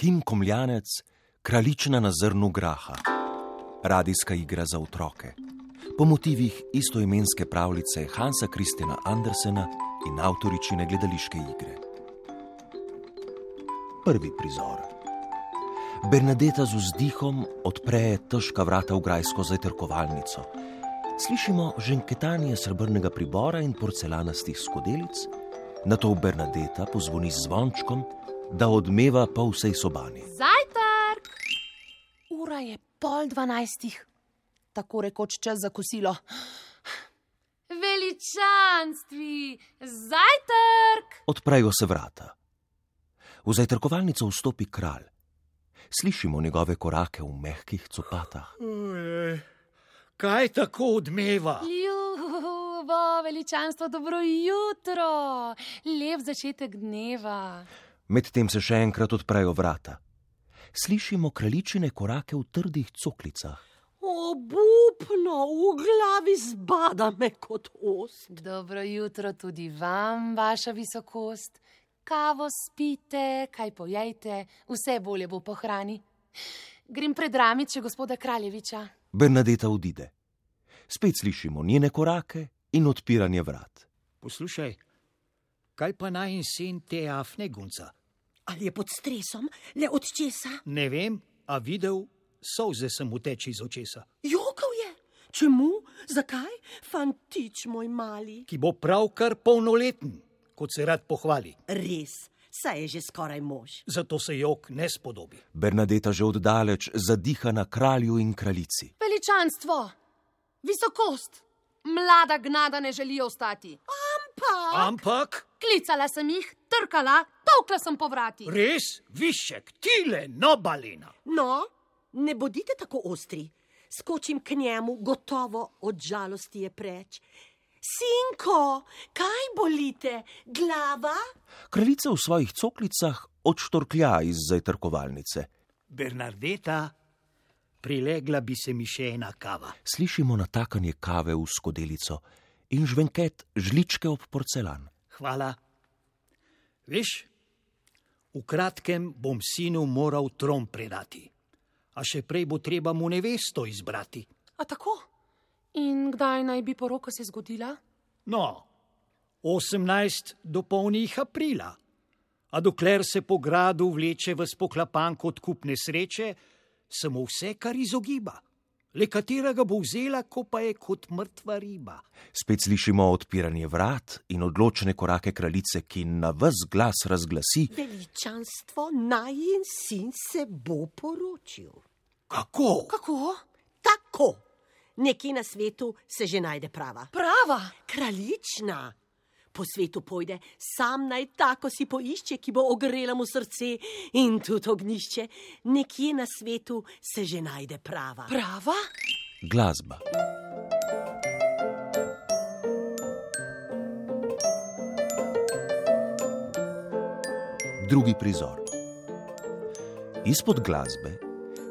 Kim Komljanec, kraljična na zrnu graha. Radijska igra za otroke. Po motivih istoimenske pravljice Hansa Kristina Andersena in avtoričine gledališke igre. Prvi prizor. Bernadeta z vzdihom odpre težka vrata v grajsko zajtrkovalnico. Slišimo ženketanje srebrnega pribora in porcelanastih skodelic, na to Bernadeta pozvoni z zvončkom, da odmeva po vsej sobani. Zajtrk! Ura je pol dvanajstih, tako rekoč čas za kosilo. Veličanstvi, zajtrk! Odprejo se vrata. V zajtrkovalnico vstopi kralj. Slišimo njegove korake v mehkih copatah. Ojej, Kaj tako odmeva? Ljubo, veličanstvo, dobro jutro, lep začetek dneva. Medtem se še enkrat odprejo vrata. Slišimo kraljičine korake v trdih coklicah. Obupno, v glavi zbada me kot ost. Dobro jutro tudi vam, vaša visokost. Kavo spite, kaj pojejte, vse bolje bo po hrani. Grem pred ramiče gospoda Kraljeviča. Bernadeta odide. Spet slišimo njene korake in odpiranje vrat. Poslušaj, kaj pa naj in sin te afne gunca? Ali je pod stresom, le od česa? Ne vem, a videl, solze sem mu teči iz očesa, Jokal je. Čemu? Zakaj? Fantič moj mali. ki bo pravkar polnoleten, kot se rad pohvali. Res, saj je že skoraj mož. Zato se jok ne spodobi. Bernadeta že oddaleč zadiha na kralju in kraljici. Veličanstvo, visokost, mlada gnada ne želi ostati. Pa, Ampak, Klicala sem jih, trkala, tolkla sem po vrati. res, višek, tile, nobalina. no, ne bodite tako ostri. Skočim k njemu, gotovo od žalosti je preč. Sinko, kaj bolite? Glava? Kraljica v svojih coklicah odštorklja iz zajtrkovalnice. Bernardeta, prilegla bi se mi še ena kava. Slišimo natakanje kave v skodelico in žvenket žličke ob porcelan. Hvala. Veš, v kratkem bom sinu moral tron predati, a še prej bo treba mu nevesto izbrati. A tako? In kdaj naj bi poroka se zgodila? No, 18 do polnih aprila. A dokler se po gradu vleče v spoklapan kot kup nesreče, se mu vse kar izogiba. Le katerega bo vzela, ko pa je kot mrtva riba. Spet slišimo odpiranje vrat in odločene korake kraljice, ki na vse glas razglasi: Veličanstvo naj in sin se bo poročil. Kako? Kako? Tako. Nekje na svetu se že najde prava. Prava. Kraljična. Po svetu pojde, sam naj tako si poišče, ki bo ogrela mu srce in tudi ognišče. Nekje na svetu se že najde prava. Prava? glasba. Drugi prizor. Izpod glasbe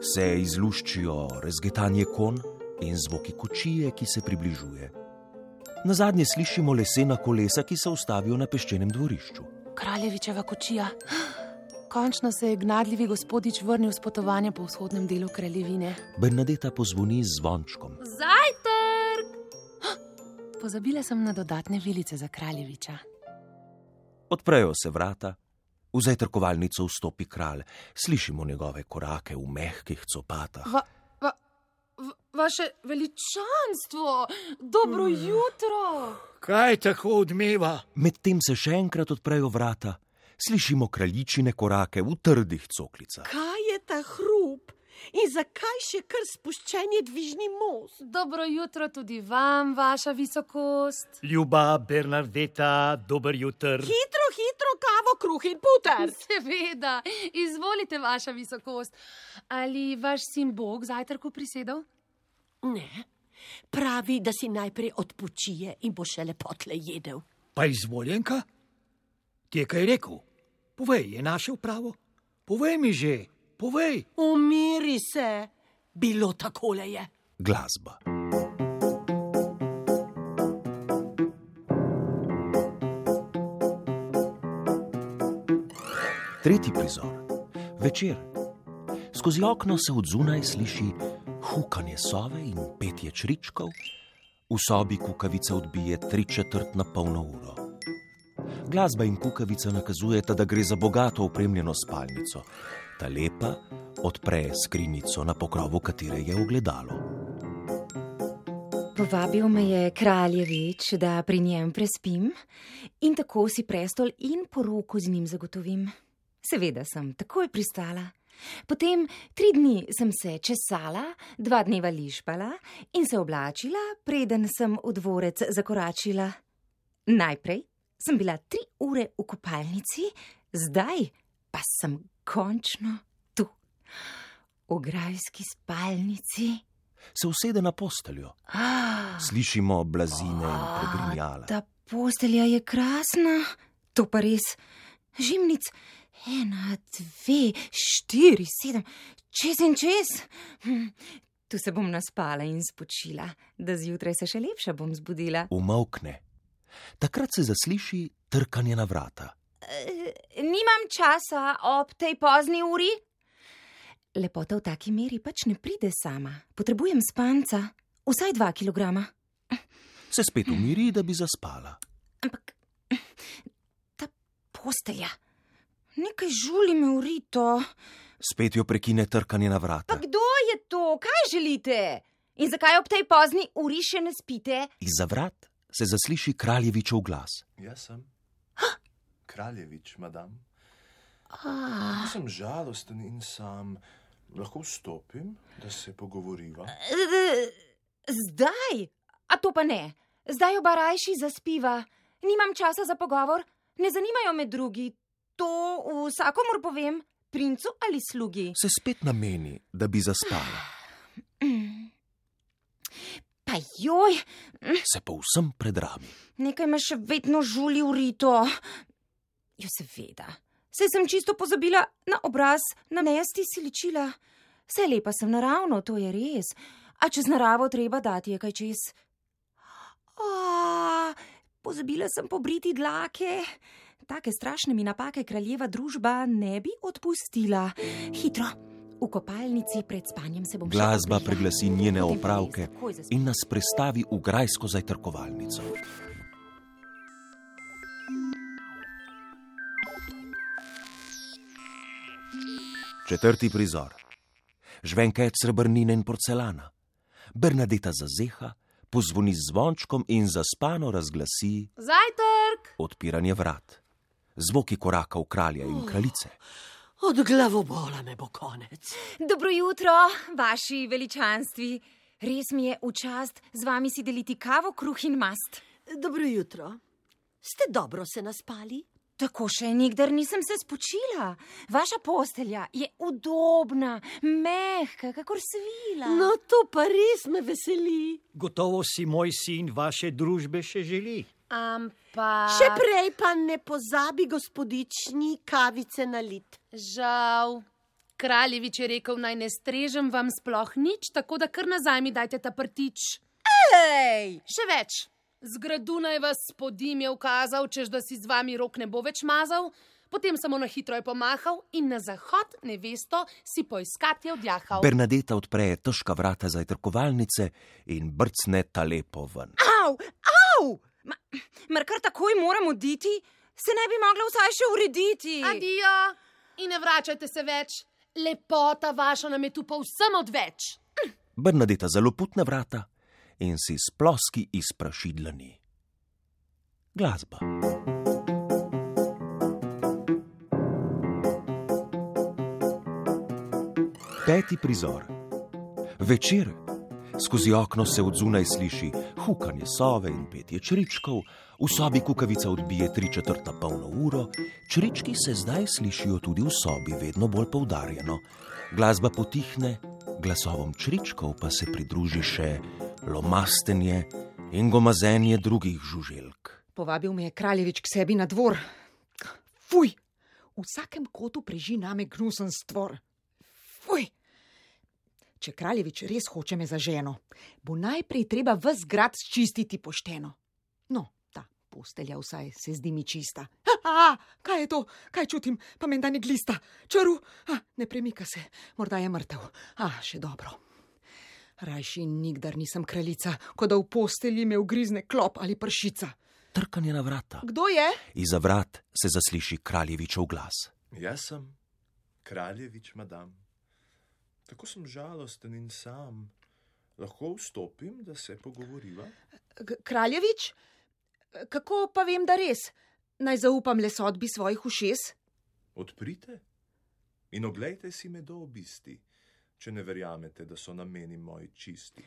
se izluščijo rezgetanje kon in zvoki kočije, ki se približuje. Na zadnje slišimo lesena kolesa, ki se ustavijo na peščenem dvorišču. Kraljevičeva kočija. Končno se je gnadljivi gospodič vrnil s potovanja po vzhodnem delu kraljevine. Bernadeta pozvoni z zvončkom. Zajtrk! Pozabila sem na dodatne vilice za kraljeviča. Odprejo se vrata, v zajtrkovalnico vstopi kralj, slišimo njegove korake v mehkih copatah. Va, v, vaše veličanstvo, dobro mm. jutro! Kaj tako odmeva? Medtem se še enkrat odprejo vrata, slišimo kraljičine korake v trdih coklicah. Kaj je ta hrup in zakaj še kar spuščen je dvižni most? Dobro jutro tudi vam, vaša visokost. Ljuba Bernardeta, dober jutr. Hitro, hitro, kavo, kruh in puter. Seveda, izvolite, vaša visokost. Ali vaš sin Bog zajtrku prisedel? Ne, pravi, da si najprej odpočije in bo šele potle jedel. Pa izvoljenka? Ti je kaj rekel? Povej, je našel pravo? Povej mi že, povej. Umiri se, bilo takole je. Glasba. Tretji prizor. Večer. Skozi okno se od zunaj sliši hukanje sove in petje čričkov, v sobi kukavica odbije tri četrt na polno uro. Glasba in kukavica nakazujeta, da gre za bogato opremljeno spalnico. Ta lepa odpre skrinjico, na pokrovu katere je ogledalo. Povabil me je kraljevič, da pri njem prespim in tako si prestol in poroko z njim zagotovim. Seveda sem takoj pristala. Potem tri dni sem se česala, dva dneva lišpala in se oblačila, preden sem v dvorec zakoračila. Najprej sem bila tri ure v kopalnici, zdaj pa sem končno tu, v grajski spalnici. Se usede na posteljo. Slišimo blazine in pregrinjala. Ta postelja je krasna, to pa res. Žimnic, ena, dve, štiri, sedem, čez in čez. Hm, Tu se bom naspala in spočila, da zjutraj se še lepše bom zbudila. Umavkne. Takrat se zasliši trkanje na vrata. E, nimam časa ob tej pozni uri. Lepota v taki meri pač ne pride sama. Potrebujem spanca, vsaj dva kilograma. Se spet umiri, da bi zaspala. Ampak ta postelja, nekaj žuli me v rito. Spet jo prekine trkanje na Pa vrata. kdo je to, kaj želite? In zakaj ob tej pozni uri še ne spite? Izza vrat se zasliši kraljevičev glas. Jaz sem. Kraljevič, madam. Ah, Sem žalosten in sam. Lahko vstopim, da se pogovoriva. e, zdaj, a to pa ne. Zdaj oba rajši zaspiva. Nimam časa za pogovor, ne zanimajo me drugi. To vsakomur povem, princu ali slugi. Se spet nameni, da bi zaspala. Pa joj, Se povsem predrami. nekaj me še vedno žuli v rito. Jo, seveda. Saj sem čisto pozabila na obraz, na nesti si ličila. Vse lepa sem naravno, to je res. A čez naravo treba dati je kaj čez. A, pozabila sem pobriti dlake. Take strašne mi napake kraljeva družba ne bi odpustila. Hitro, v kopalnici pred spanjem se bom še Glasba preglasi njene opravke in nas prestavi v grajsko zajtrkovalnico. Četrti prizor. Žvenket srebrnine in porcelana. Bernadeta zazeha, pozvoni z zvončkom in zaspano razglasi Zajtrk! odpiranje vrat. Zvoki korakov kralja in kraljice. Od glavobola me bo konec. Dobro jutro, vaši veličanstvi. Res mi je v čast z vami si deliti kavo, kruh in mast. Dobro jutro. Ste dobro se naspali? Tako še nikdar nisem se spočila. Vaša postelja je udobna, mehka, kakor svila. No, to pa res me veseli. Gotovo si moj sin vaše družbe še želi. Ampak. Še prej pa ne pozabi gospodični kavice nalit. Žal. Kraljevič je rekel, naj ne strežem vam sploh nič, tako da kar nazaj mi dajte ta prtič. Ej! Še več. Z gradu naj vas podim je ukazal, čež da si z vami rok ne bo več mazal, potem samo na hitro je pomahal in na zahod nevesto si poiskat je odjahal. Bernadeta odpre težka vrata zajtrkovalnice in brcne ta lepo ven. Au, au! Ma, mar kar takoj moram oditi? Se ne bi mogla vsaj še urediti. Adijo in ne vračajte se več. Lepota vaša nam je tu povsem odveč. Bernadeta zelo putna vrata in si s ploski izpraši dlani. Glasba. Peti prizor. Večer. Skozi okno se od zunaj sliši hukanje sove in petje čričkov, v sobi kukavica odbije tri četrta polno uro, črički se zdaj slišijo tudi v sobi, vedno bolj poudarjeno. Glasba potihne, glasovom čričkov pa se pridruži še lomastenje in gomazenje drugih žuželk. Povabil me je kraljevič k sebi na dvor. Fuj, v vsakem kotu preži name gnusen stvor. Če kraljevič res hoče me za ženo, bo najprej treba ves grad čistiti pošteno. No, ta Postelja vsaj se zdi mi čista. A, a, kaj je to? Kaj čutim? Pa menda ne glista. Črv, a, ne premika se, morda je mrtev. A, še dobro. Rajši nikdar nisem kraljica, kot da v postelji me ugrizne klop ali pršica. Trkanje na vrata. Kdo je? Iza vrat se zasliši kraljevičev glas. Jaz sem kraljevič, madam. Tako sem žalosten in sam. Lahko vstopim, da se pogovoriva? G Kraljevič? Kako pa vem, da res? Naj zaupam le sodbi svojih ušes? Odprite in oglejte si me do obisti, če ne verjamete, da so nameni moji čisti.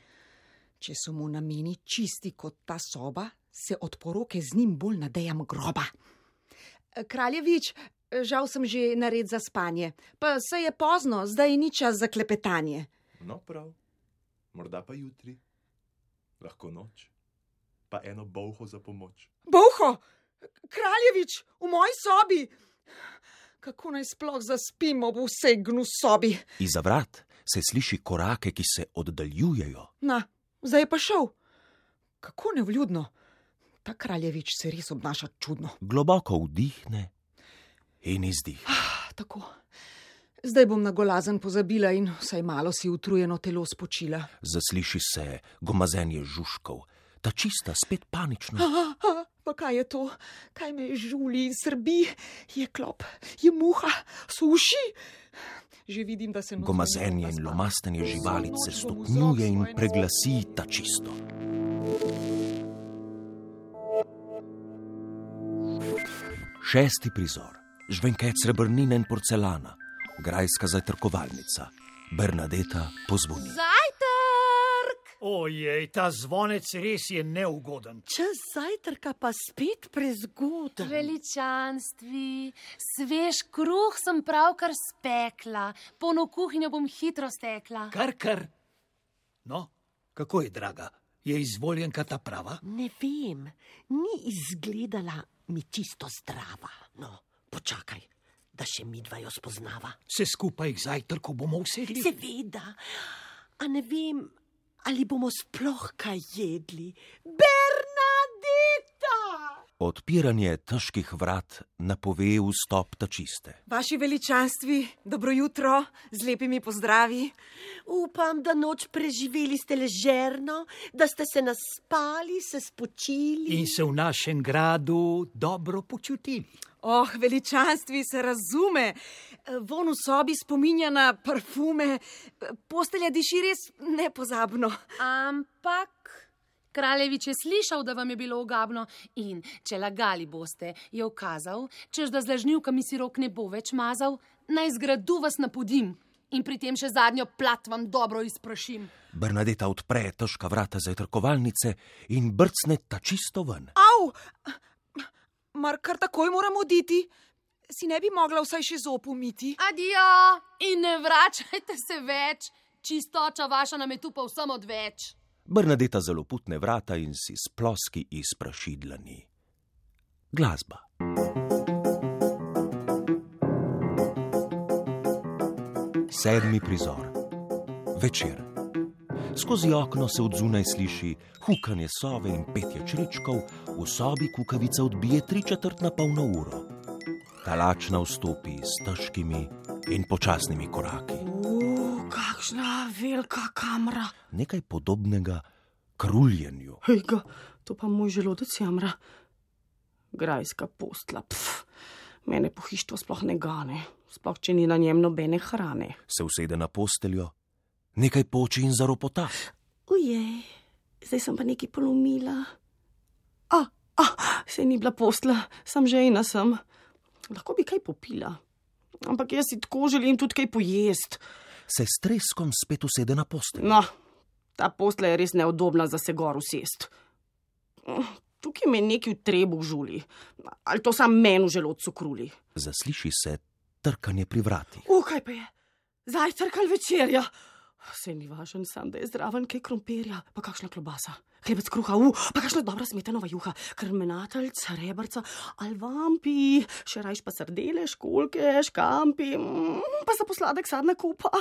Če so mu nameni čisti kot ta soba, se od poroke z njim bolj nadejam groba. Kraljevič, žal sem že nared za spanje, pa se je pozno, zdaj ni čas za klepetanje. No, prav, morda pa jutri, lahko noč, pa eno boho za pomoč. Boho, kraljevič, v moji sobi. Kako naj sploh zaspimo v vsej gnusobi? Iza vrat se sliši korake, ki se oddaljujejo. Na, zdaj je pa šel. Kako nevljudno. Ta kraljevič se res obnaša čudno. Globoko vdihne in izdih. Ah, tako. Zdaj bom na golazen pozabila in vsaj malo si utrujeno telo spočila. Zasliši se gomazenje žužkov, ta čista spet panična. Ah, ah, pa kaj je to? Kaj me žuli in srbi? Je klop, je muha, suši. Že vidim, da se Gomazenje in lomastenje živalice stopnjuje in preglasi ta čisto. Šesti prizor. Žvenket srebrnine in porcelana, grajska zajtrkovalnica, Bernadeta pozvoni. Zajtrk! Ojej, ta zvonec res je neugoden. Čas zajtrka pa spet prezgodaj. Veličanstvi, svež kruh sem pravkar spekla, polno kuhinjo bom hitro stekla. Kar, kar. No, kako je, draga? Je izvoljenka ta prava? Ne vem, ni izgledala mi čisto zdrava. No, počakaj, da še mi dva jo spoznava. Se skupaj k zajtrku bomo usedli? Seveda, a ne vem, ali bomo sploh kaj jedli. Bernadeta! Odpiranje težkih vrat napove vstop ta čiste. Vaši veličanstvi, dobro jutro, z lepimi pozdravi. Upam, da noč preživeli ste ležerno, da ste se naspali, se spočili. In se v našem gradu dobro počutili. Oh, veličanstvi se razume. Von v sobi spominja na parfume, postelja diši res nepozabno. Ampak kraljevič je slišal, da vam je bilo ogabno in če lagali boste, je ukazal, čež da z lažnivkami si rok ne bo več mazal, naj zgradu vas napodim in pri tem še zadnjo plat vam dobro izprašim. Bernadeta odpre težka vrata zajtrkovalnice in brcne ta čisto ven. Av! Mar kar takoj moram oditi? Si ne bi mogla vsaj še zop umiti? Adijo in ne vračajte se več, čistoča vaša nam je tu pa vsem odveč. Bernadeta zelo putne vrata in si s ploski izpraši dlani. Glasba. Sedmi prizor. Večer. Skozi okno se odzunaj sliši hukanje sove in petje črečkov, v sobi kukavica odbije tri četrt na polno uro. Talačna vstopi s težkimi in počasnimi koraki. Uf, kakšna velika kamera. Nekaj podobnega kruljenju. Hejga, to pa moj želodec jamra. Grajska postla, pf, mene pohištvo sploh ne gane, sploh če ni na njem nobene hrane. Se usede na posteljo, nekaj poči in zaropota. Ujej, zdaj sem pa nekaj polomila. A, a, se ni bila postla, sem že ena sem. Lahko bi kaj popila. Ampak jaz si tako želim tudi kaj pojesti. Se s treskom spet usede na posteljo. No, ta posla je res neudobna za se gor usest. Tukaj me nekaj v trebu žuli, ali to sam meni v želodcu kruli. Zasliši se trkanje pri vratih. Uh, kaj pa je? Zajtrk ali večerja? Se ni važen, sam da je zdraven kaj krompirja, pa kakšna klobasa. Hlebec kruha, uh, pa kakšna dobra smetanova juha, krmenateljca, rebrca, alvampi, še rajš pa srdele, školke, škampi, mm, pa za posladek sadna kupa.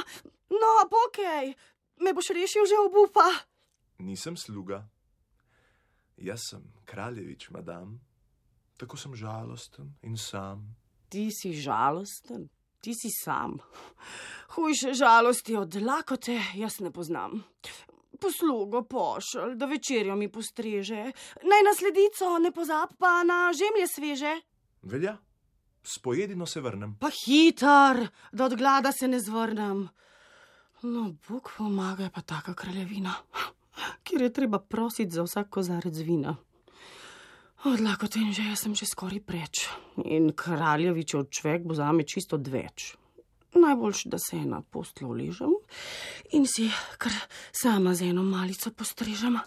No, pokej, me boš rešil že obupa. Nisem sluga. Jaz sem kraljevič, madam, Tako sem žalosten in sam. Ti si žalosten, ti si sam. Hujše žalosti od lakote jaz ne poznam. Poslugo pošelj, da večerjo mi postreže. Naj nasledico ne pozab, pa na žemlje sveže. Velja, s pojedino se vrnem. Pa hitar, da od glada se ne zvrnem. No, Bog pomaga, je pa taka kraljevina, kjer je treba prositi za vsak kozarec vina. Od lakote in že jaz sem že skoraj preč. In kraljevič od človek bo zame čisto odveč. Najboljši, da se na postel uležem in si kar sama z eno malico postrežem.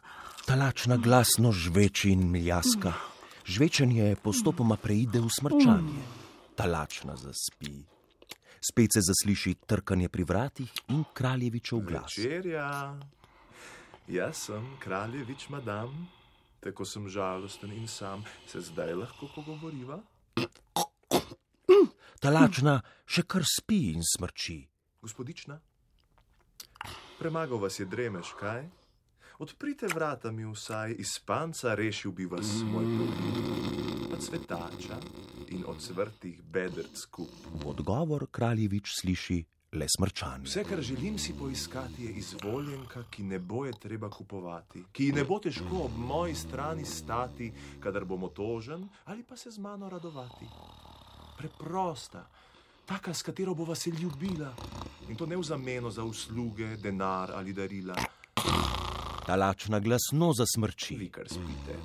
Talačna glasno žveči in miljaska. Žvečenje postopoma preide v smrčanje. Talačna zaspi. Spet se zasliši trkanje pri vratih in kraljevičev glas. Večerja. Jaz sem kraljevič, madam. Tako sem žalosten in sam. Se zdaj lahko pogovoriva? Talačna še kar spi in smrči. Gospodična? Premagal vas je dremež, kaj? Odprite vrata mi vsaj iz panca, rešil bi vas moj problem. Od svetača in od svrtih bedrc kup. V odgovor kraljevič sliši le smrčanje. Vse, kar želim si poiskati, je izvoljenka, ki ne bo je treba kupovati, ki ne bo težko ob moji strani stati, kadar bom otožen ali pa se z mano radovati. Preprosta, taka, s katero bo vas je ljubila in to ne v zameno za usluge, denar ali darila. Talačna glasno zasmrči. Vi kar spite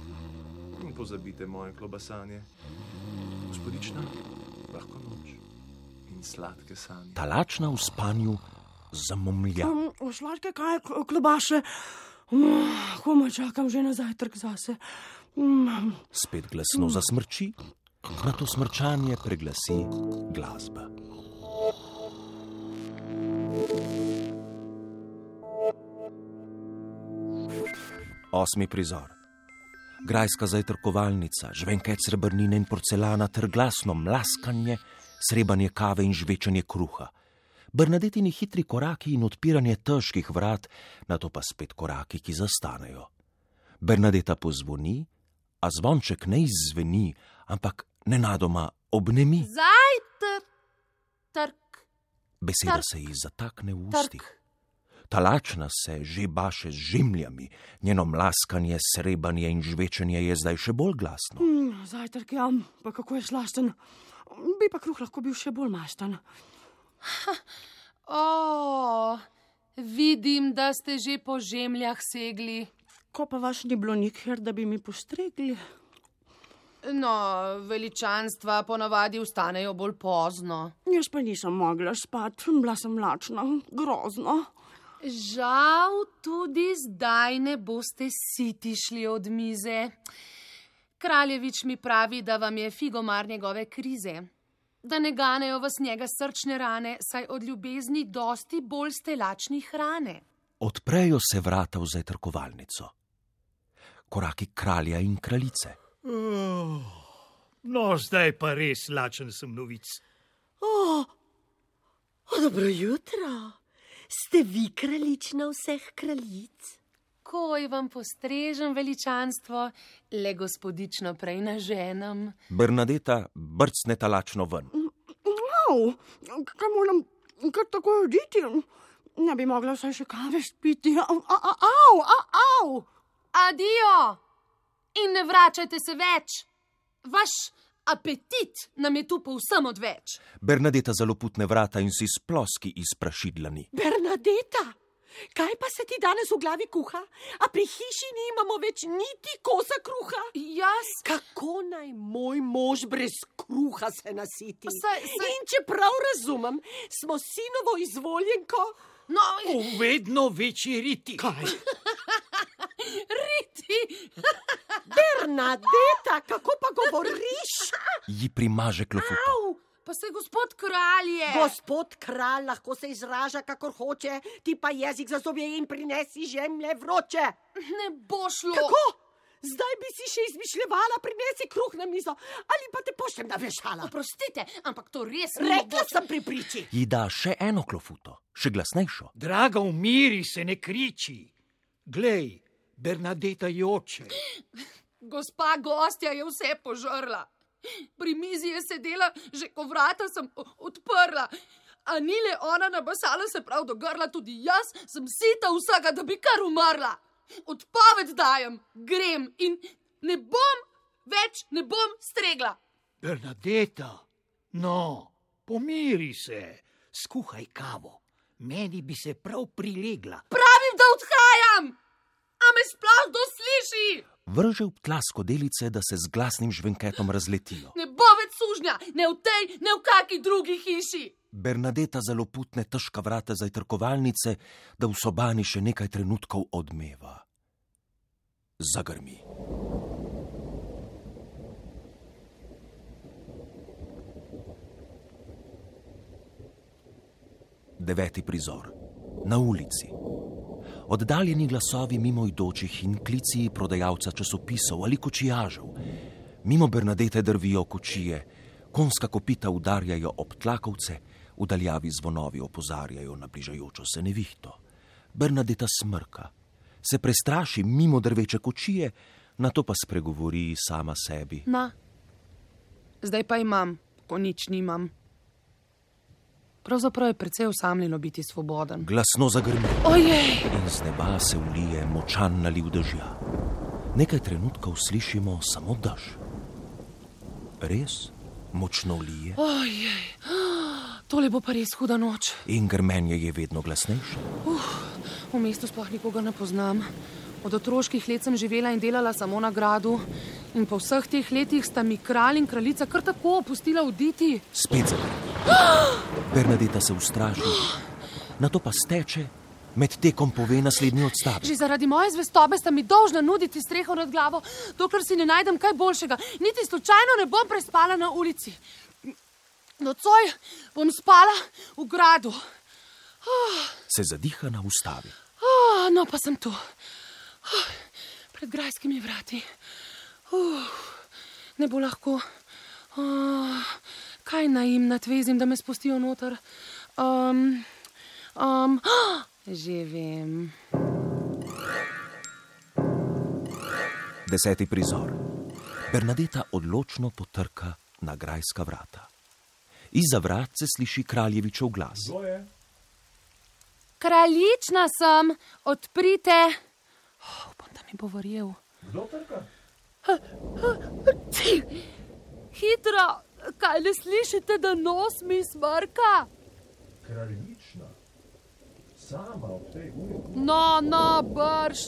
in pozabite moje klobasanje. Gospodična, Talačna v spanju zamomlja. Um, Sladke kaj, klobaše. Um, Komaj čakam že na zajtrk zase. Um, Spet glasno zasmrči, na to smrčanje preglasi glasba. Osmi prizor. Grajska zajtrkovalnica, žvenkec srebrnine in porcelana ter glasno mlaskanje, srebanje kave in žvečanje kruha. Bernadetini hitri koraki in odpiranje težkih vrat, na to pa spet koraki, ki zastanejo. Bernadeta pozvoni, a zvonček ne izzveni, ampak nenadoma obnemi. Zajtrk, trk, Beseda Trk. se ji zatakne v ustih. Talačna se že baše z žemljami, njeno mlaskanje, srebanje in žvečenje je zdaj še bolj glasno. um, zajtrk jam, pa kako je slasten. Bi pa kruh lahko bil še bolj mašten. O, vidim, da ste že po žemljah segli. Ko pa vaš ni bilo nikjer, da bi mi postregli. No, veličanstva ponavadi vstanejo bolj pozno. Jaz pa nisem mogla spati, bila sem lačna, grozno. Žal tudi zdaj ne boste siti šli od mize. Kraljevič mi pravi, da vam je figomar njegove krize. Da ne ganejo vas njega srčne rane, saj od ljubezni dosti bolj ste lačni hrane. Odprejo se vrata v zajtrkovalnico. Koraki kralja in kraljice. Oh, no, zdaj pa res lačen sem novic. O, o, dobro jutro. Ste vi kraljična vseh kraljic? Koj vam postrežem veličanstvo, le gospodično prej naženem. Bernadeta brcne talačno ven. Au, kaj moram kar tako oditi? Ne bi mogla vsaj še kave spiti. Au, au, au, au, au. Adijo! In ne vračajte se več! Vaš apetit nam je tu povsem odveč. Bernadeta zaloputne vrata in si sploski izpraši dlani. Bernadeta, kaj pa se ti danes v glavi kuha? A pri hiši nimamo več niti kosa kruha? Jaz, Kako naj moj mož brez kruha se nasiti? Saj- saj- In če prav razumem, smo sinovo izvoljenko. no, V vedno večji riti. Kaj? riti! Bernadeta, kako pa govoriš? Ji primaže klofuto. Au! Pa se gospod kralj je. Gospod kralj lahko se izraža, kakor hoče, ti pa jezik za zobje in prinesi žemlje vroče. Ne bo šlo. Kako? Zdaj bi si še izmišljevala, prinesi kruh na mizo ali pa te pošljem na vešala. Oprostite, ampak to res ni Rekla mogoče. sem pri priči. Ji da še eno klofuto, še glasnejšo. Draga, umiri se, ne kriči. Glej, Bernadeta joče. Gospa gostja je vse požrla. Pri mizi je sedela, že ko vrata sem odprla. A ni le ona nabasala se prav do grla, tudi jaz sem sita vsega, da bi kar umrla. Odpoved dajem, grem in ne bom več, ne bom stregla. Bernadeta, no, pomiri se, skuhaj kavo. Meni bi se prav prilegla. Pravim, da odhajam! A me sploh kdo sliši? Vrže v tla skodelice, da se z glasnim žvenketom razletijo. Ne bo več sužnja, ne v tej, ne v kaki drugi hiši. Bernadeta zelo putne težka vrata zajtrkovalnice, da v sobani še nekaj trenutkov odmeva. Zagrmi. Deveti prizor. Na ulici. Oddaljeni glasovi mimoidočih in klici prodajalca časopisov ali kočijažev. Mimo Bernadete drvijo kočije, konska kopita udarjajo ob tlakovce, v daljavi zvonovi opozarjajo na bližajočo se nevihto. Bernadeta smrka, se prestraši mimo drveče kočije, na to pa spregovori sama sebi. Na, zdaj pa imam, ko nič nimam. Pravzaprav je precej osamljeno biti svoboden. Glasno zagrmi Ojej! in z neba se ulije močan naliv dežja. Nekaj trenutkov slišimo samo dež. Res močno lije Ojej! Tole bo pa res huda noč. in grmenje je vedno glasnejše. V mestu sploh nikogar ne poznam. Od otroških let sem živela in delala samo na gradu. In po vseh teh letih sta mi kralj in kraljica kar tako opustila oditi. Spet zagrmi. Bernadeta se ustraši, na to pa steče, med tekom pove naslednji odstavek. Že zaradi moje zvestobe sta mi dolžna nuditi streho nad glavo, dokler si ne najdem kaj boljšega. Niti slučajno ne bom prespala na ulici. Nocoj bom spala v gradu. Se zadihana ustavi. Oh, no, pa sem tu, oh, pred grajskimi vrati. Uh, ne bo lahko. Oh, kaj naj jim nadvezim, da me spustijo noter? Um, um, oh, že vem. Deseti prizor. Bernadeta odločno potrka na grajska vrata. Izza vrat se sliši kraljevičev glas. Kraljična sem, odprite. Oh, upam, da mi bo verjel. Kdo trka? Hitro, kaj ne slišite, da nos mi smrka? Kraljična. Sama ob tej uri. No, no, brž,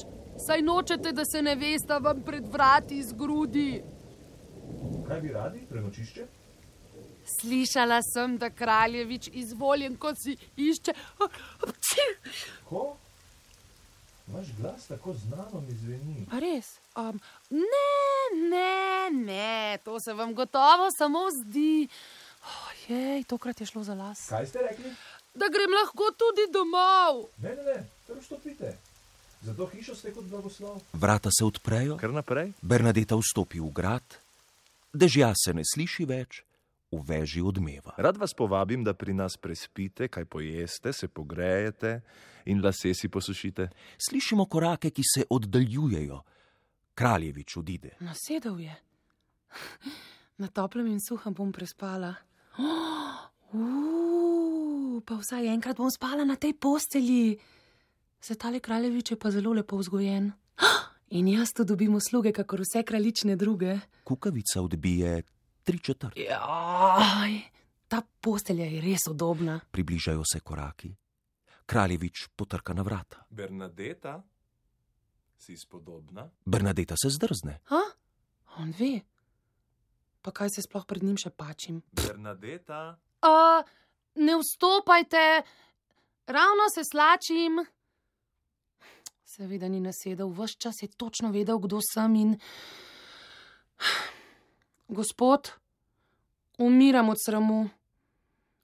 saj nočete, da se ne veste, vam pred vrati zgrudi. Kaj bi radi? Prenočišče? Slišala sem, da kraljevič izvoljen, kot si išče. Ko? Vaš glas tako znano mi zveni. A res? Um, ne, ne, ne, to se vam gotovo samo zdi. Ojej, tokrat je šlo za las. Kaj ste rekli? Da grem lahko tudi domov. Ne, ne, ne, kar vstopite. Za to hišo ste kot blagoslov. Vrata se odprejo, Kar naprej. Bernadeta vstopi v grad, dežja se ne sliši več, v veži odmeva. Rad vas povabim, da pri nas prespite, kaj pojeste, se pogrejete in lase si posušite. Slišimo korake, ki se oddaljujejo. Kraljevič odide. Nasedel je. Na toplem in suhem bom prespala. Uh, pa vsaj enkrat bom spala na tej posteli. Se tale kraljevič je pa zelo lepo vzgojen. In jaz tu dobim usluge, kakor vse kraljične druge. Kukavica odbije tri četrt. Jaj, ta postelja je res udobna. Približajo se koraki. Kraljevič potrka na vrata. Bernadeta, si spodobna? Bernadeta se zdrzne. Ha? On ve. Pa kaj se sploh pred njim še pačim? Bernadeta, Uh, ne vstopajte, ravno se slačim. Seveda ni nasedel, vse čas je točno vedel, kdo sem in. Gospod, umiram od sramu.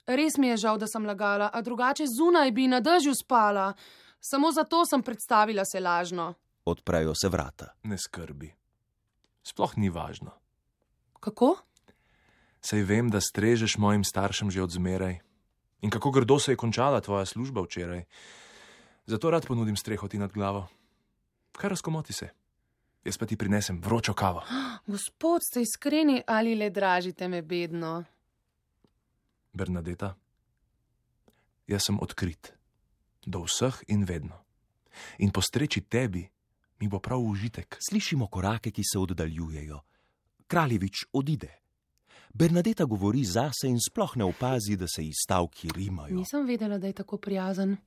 Res mi je žal, da sem lagala, a drugače zunaj bi na dežju spala. Samo zato sem predstavila se lažno. Odprejo se vrata. ne skrbi. Sploh ni važno. Kako? Sej vem, da strežeš mojim staršem že od zmeraj. In kako grdo se je končala tvoja služba včeraj. Zato rad ponudim streho ti nad glavo. Kaj razkomoti se? Jaz pa ti prinesem vročo kavo. Gospod, ste iskreni ali le dražite me bedno? Bernadeta, jaz sem odkrit, do vseh in vedno. In postreči tebi mi bo prav užitek. Slišimo korake, ki se oddaljujejo. Kraljevič odide. Bernadeta govori zase in sploh ne opazi, da se ji stavki rimajo. Nisem vedela, da je tako prijazen.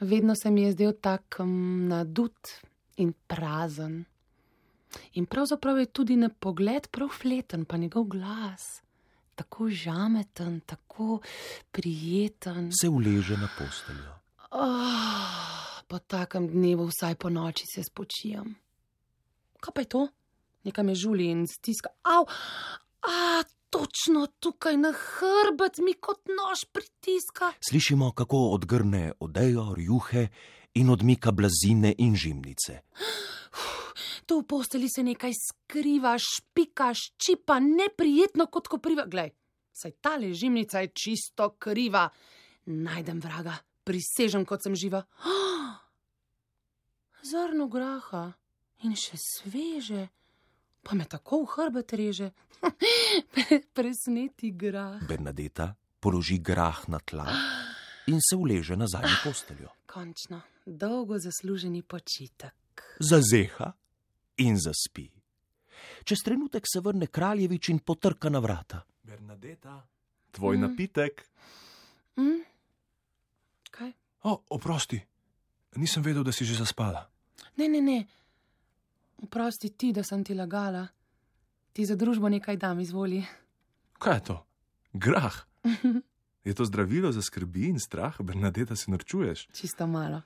Vedno se mi je zdel tak um, nadut in prazen. In pravzaprav je tudi na pogled prav fleten, pa njegov glas. Tako žameten, tako prijeten. Se uleže na posteljo. Oh, po takem dnevu vsaj po noči se spočijam. Kaj pa je to? Nekaj me žuli in stiska. Av, a točno tukaj na hrbet mi kot nož pritiska. Slišimo, kako odgrne odejo, rjuhe in odmika blazine in žimnice. Tu v posteli se nekaj skriva, špika, ščipa, neprijetno kot kopriva. Glej, saj ta ležimnica je čisto kriva. Najdem vraga, prisežem, kot sem živa. Oh, zrno graha in še sveže, pa me tako v hrbet reže. Presneti grah. Bernadeta položi grah na tla in se uleže nazaj na posteljo. Končno, dolgo zasluženi počitek. Zazeha in zaspi. Čez trenutek se vrne kraljevič in potrka na vrata. Bernadeta, tvoj Mm. napitek. Hm? Kaj? O, oprosti, nisem vedel, da si že zaspala. Ne, ne, ne. Oprosti ti, da sem ti lagala. Ti za družbo nekaj dam, izvoli. Kaj je to? Grah. Je to zdravilo za skrbi in strah, Bernadeta, se norčuješ? Čisto malo.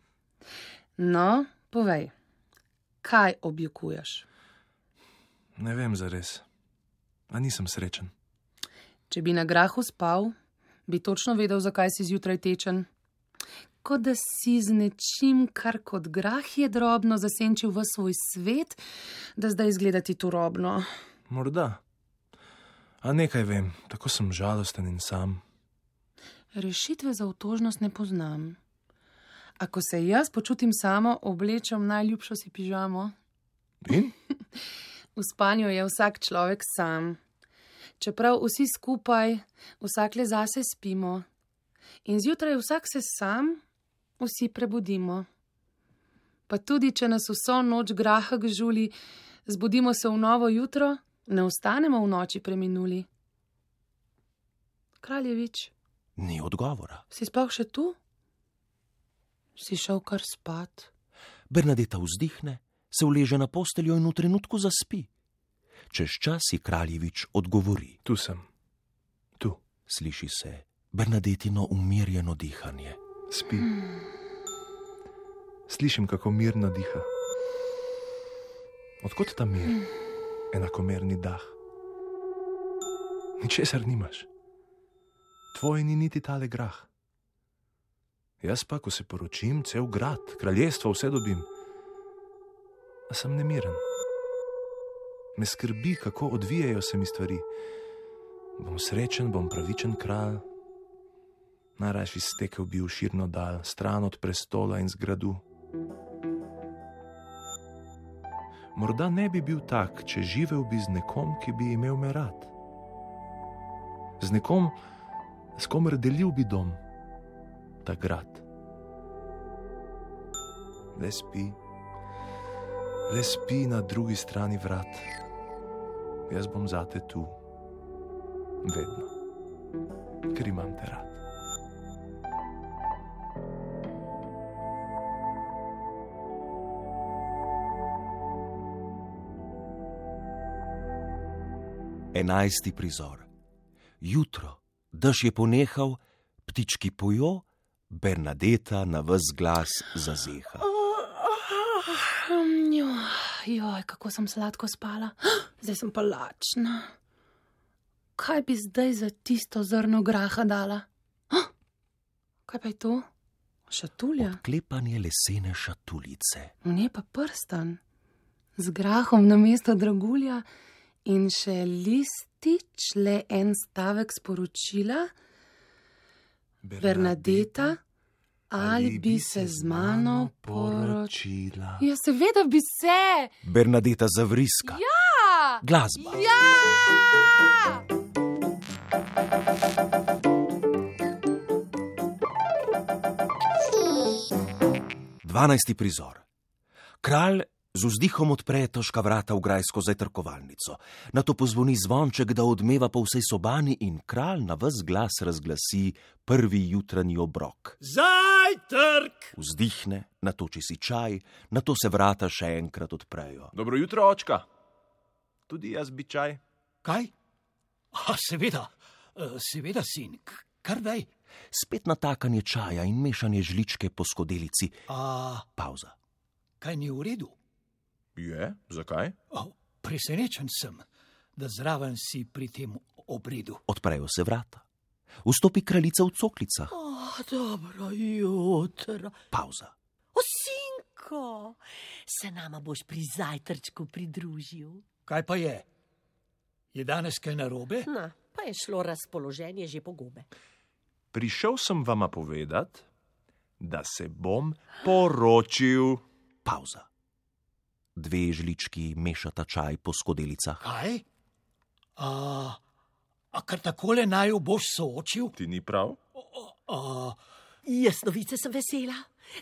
No, povej, kaj objokuješ? Ne vem za res. A nisem srečen. Če bi na grahu spal, bi točno vedel, zakaj si zjutraj tečen. Kot da si z nečim, kar kot grah je drobno zasenčil v svoj svet, da zdaj izgleda ti turobno. Morda. A nekaj vem, tako sem žalosten in sam. Rešitve za otožnost ne poznam. Ako se jaz počutim samo, oblečem najljubšo si pižamo. In? V spanju je vsak človek sam. Čeprav vsi skupaj, vsak le zase spimo. In zjutraj vsak se sam, vsi prebudimo. Pa tudi, če nas vso noč graha žuli, zbudimo se v novo jutro, ne ostanemo v noči preminuli. Kraljevič, Ni odgovora. si sploh še tu? Si šel kar spat? Bernadeta vzdihne, se uleže na posteljo in v trenutku zaspi. Čez čas ji kraljevič odgovori. Tu sem. Tu. Sliši se Bernadetino umirjeno dihanje. Spi. Slišim, kako mirno diha. Odkot ta mir, enakomerni dah? Ničesar nimaš. Tvoj ni niti tale grah. Jaz pa, ko se poročim, cel grad, kraljestvo, vse dobim. A sem nemiren. Me skrbi, kako odvijajo se mi stvari. Bom srečen, bom pravičen kralj. Najrajši stekel bi v širno dal, stran od prestola in zgradu. Morda ne bi bil tak, če živel bi z nekom, ki bi imel me rad. Z nekom, s komer delil bi dom, grad. Le spi, le spi na drugi strani vrat. Jaz bom zate tu, vedno, ker imam te rad. Enajsti prizor. Jutro, dež je ponehal, ptički pojo, Bernadeta na vz glas zazeha. Um, jo, joj, kako sem sladko spala, zdaj sem pa lačna. Kaj bi zdaj za tisto zrno graha dala? Kaj pa je to? Šatulja, Klepanje lesene šatulice. ne pa prstan, z grahom na mesto dragulja in še listič, le en stavek sporočila. Bernadeta, Ali bi se z mano poročila? Ja, seveda bi se. Bernadeta zavriska. Ja! Glasba. Ja! 12. prizor. Kralj z vzdihom odpre težka vrata v grajsko zajtrkovalnico, na to pozvoni zvonček, da odmeva po vsej sobani in kralj na vse glas razglasi prvi jutranji obrok. Zajtrk! Vzdihne, natoči si čaj, na to se vrata še enkrat odprejo. Dobro jutro, očka. Tudi jaz bi čaj. Kaj? A, seveda, eh, seveda, sin, kar daj. Spet natakanje čaja in mešanje žličke po skodelici. A, Pauza. kaj ni v redu? Je, zakaj? O, presenečen sem, da zraven si pri tem obredu. Odprejo se vrata. Vstopi kraljica v coklicah. Oh, dobro jutro. Pauza. Osinko, se nama boš pri zajtrčku pridružil. Kaj pa je? Je danes kaj narobe? Na, pa je šlo razpoloženje že po gobe. Prišel sem vama povedati, da se bom poročil. Pauza. Dve žlički mešata čaj po skodelicah. Kaj? A, a kar takole naj jo boš soočil? Ti ni prav? A, Jaz novice sem vesela,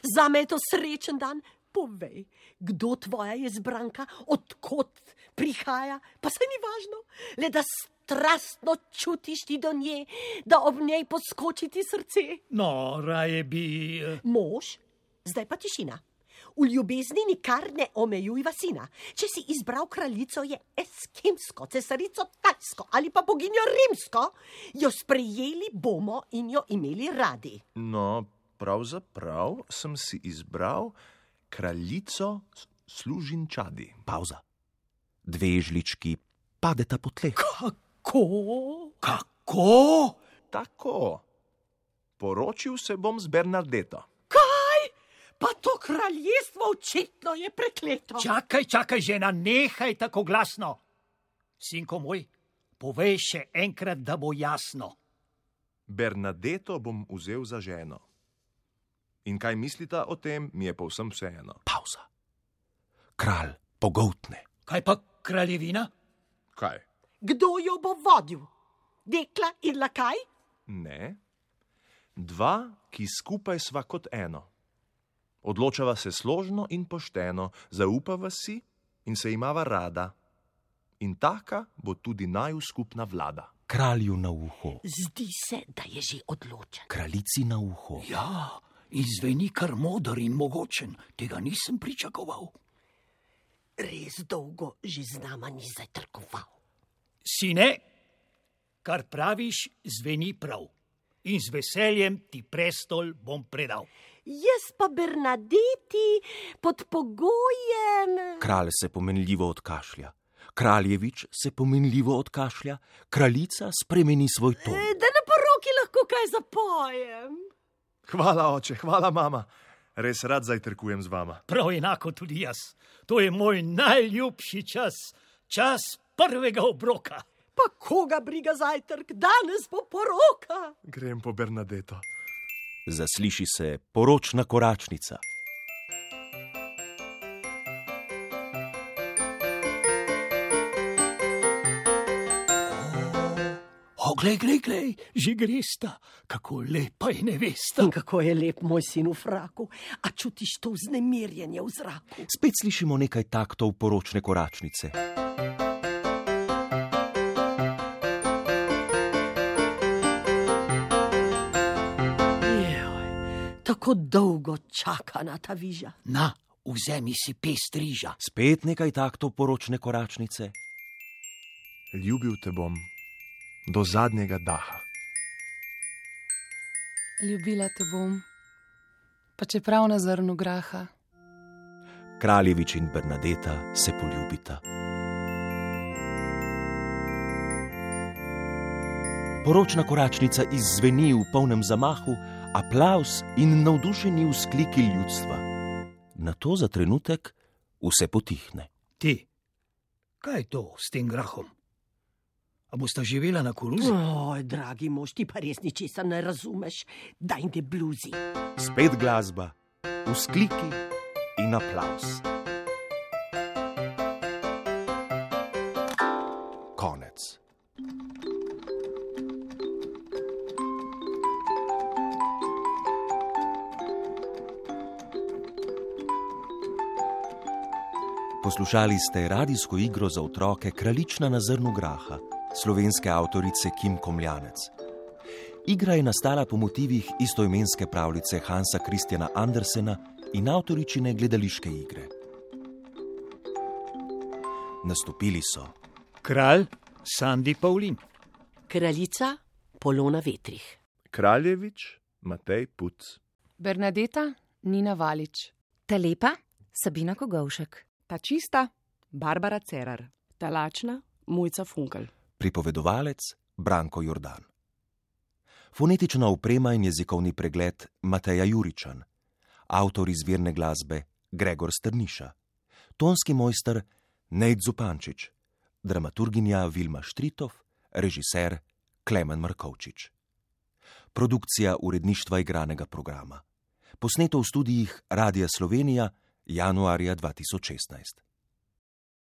za me je to srečen dan. Povej, kdo tvoja je zbranka, odkot prihaja, pa se ni važno, le da strastno čutiš ti do nje, da ob njej poskoči ti srce. no, raje bi. eh, Mož, zdaj pa tišina. V ljubezni nikar ne omejuj vasina. Če si izbral kraljico, je eskimsko, cesarico tajsko ali pa boginjo rimsko, jo sprejeli bomo in jo imeli radi. No, pravzaprav sem si izbral kraljico s- služinčadi. Pauza. Dve žlički padeta po tleh. Kako? Kako? Tako. Poročil se bom z Bernardeto. Pa to kraljestvo očitno je prekleto. Čakaj, čakaj, žena, nehaj tako glasno. Sinko moj, povej še enkrat, da bo jasno. Bernadeto bom vzel za ženo. In kaj mislita o tem, mi je povsem vseeno. Pauza. Kralj pogoltne. Kaj pa kraljevina? Kaj? Kdo jo bo vodil? Dekla in lakaj? Ne. Dva, ki skupaj sva kot eno. Odločava se složno in pošteno, zaupava si in se imava rada. In taka bo tudi naju skupna vlada. Kralju na uho, Zdi se, da je že odločen. kraljici na uho. Ja, izveni kar modar in mogočen, tega nisem pričakoval. Res dolgo že z nama ni zajtrkoval. Sine, kar praviš, zveni prav. In z veseljem ti prestol bom predal. Jaz pa Bernadeti pod pogojem. Kralj se pomenljivo odkašlja. Kraljevič se pomenljivo odkašlja, kraljica spremeni svoj ton. Eh, Da na poroki lahko kaj zapojem. Hvala, oče, hvala, mama. Res rad zajtrkujem z vama. Prav enako tudi jaz. To je moj najljubši čas, čas prvega obroka. Pa koga briga zajtrk, danes bo poroka. Grem po Bernadeto. Zasliši se poročna koračnica. Glej, glej, glej, že gresta, kako lepa je nevesta. In kako je lep moj sin v fraku, a čutiš to vznemirjenje v zraku. Spet slišimo nekaj taktov poročne koračnice. Tako dolgo čaka na ta viža. Na, vzemi si pest riža. Spet nekaj taktov poročne koračnice. Ljubil te bom do zadnjega daha. Ljubila te bom, pa čeprav na zrnu graha. Kraljevič in Bernadeta se poljubita. Poročna koračnica izzveni v polnem zamahu, aplaus in navdušeni vzkliki ljudstva. Na to za trenutek vse potihne. Ti, kaj je to s tem grahom? A boste živela na koruzi? Oj, dragi mož, ti pa res ničesar ne razumeš. Daj te bluzi. Spet glasba, vzkliki in aplaus. Konec. Poslušali ste radijsko igro za otroke Kraljična na zrnu graha, slovenske avtorice Kim Komljanec. Igra je nastala po motivih istoimenske pravljice Hansa Kristjana Andersena in avtoričine gledališke igre. Nastopili so Kralj Sandy Paulin, Kraljica Polona Vetrih. Kraljevič, Matej Puc. Bernadeta Nina Valič. Ta lepa Sabina Kogovšek. Ta čista Barbara Cerar. Ta lačna, mujca funkel. pripovedovalec Branko Jordan. Fonetična oprema in jezikovni pregled Mateja Juričan, avtor izvirne glasbe Gregor Strniša, tonski mojster Nejc Zupančič, dramaturginja Vilma Štritov, režiser Klemen Markovčič. Produkcija uredništva igranega programa. Posneto v studijih Radia Slovenija januarja 2016.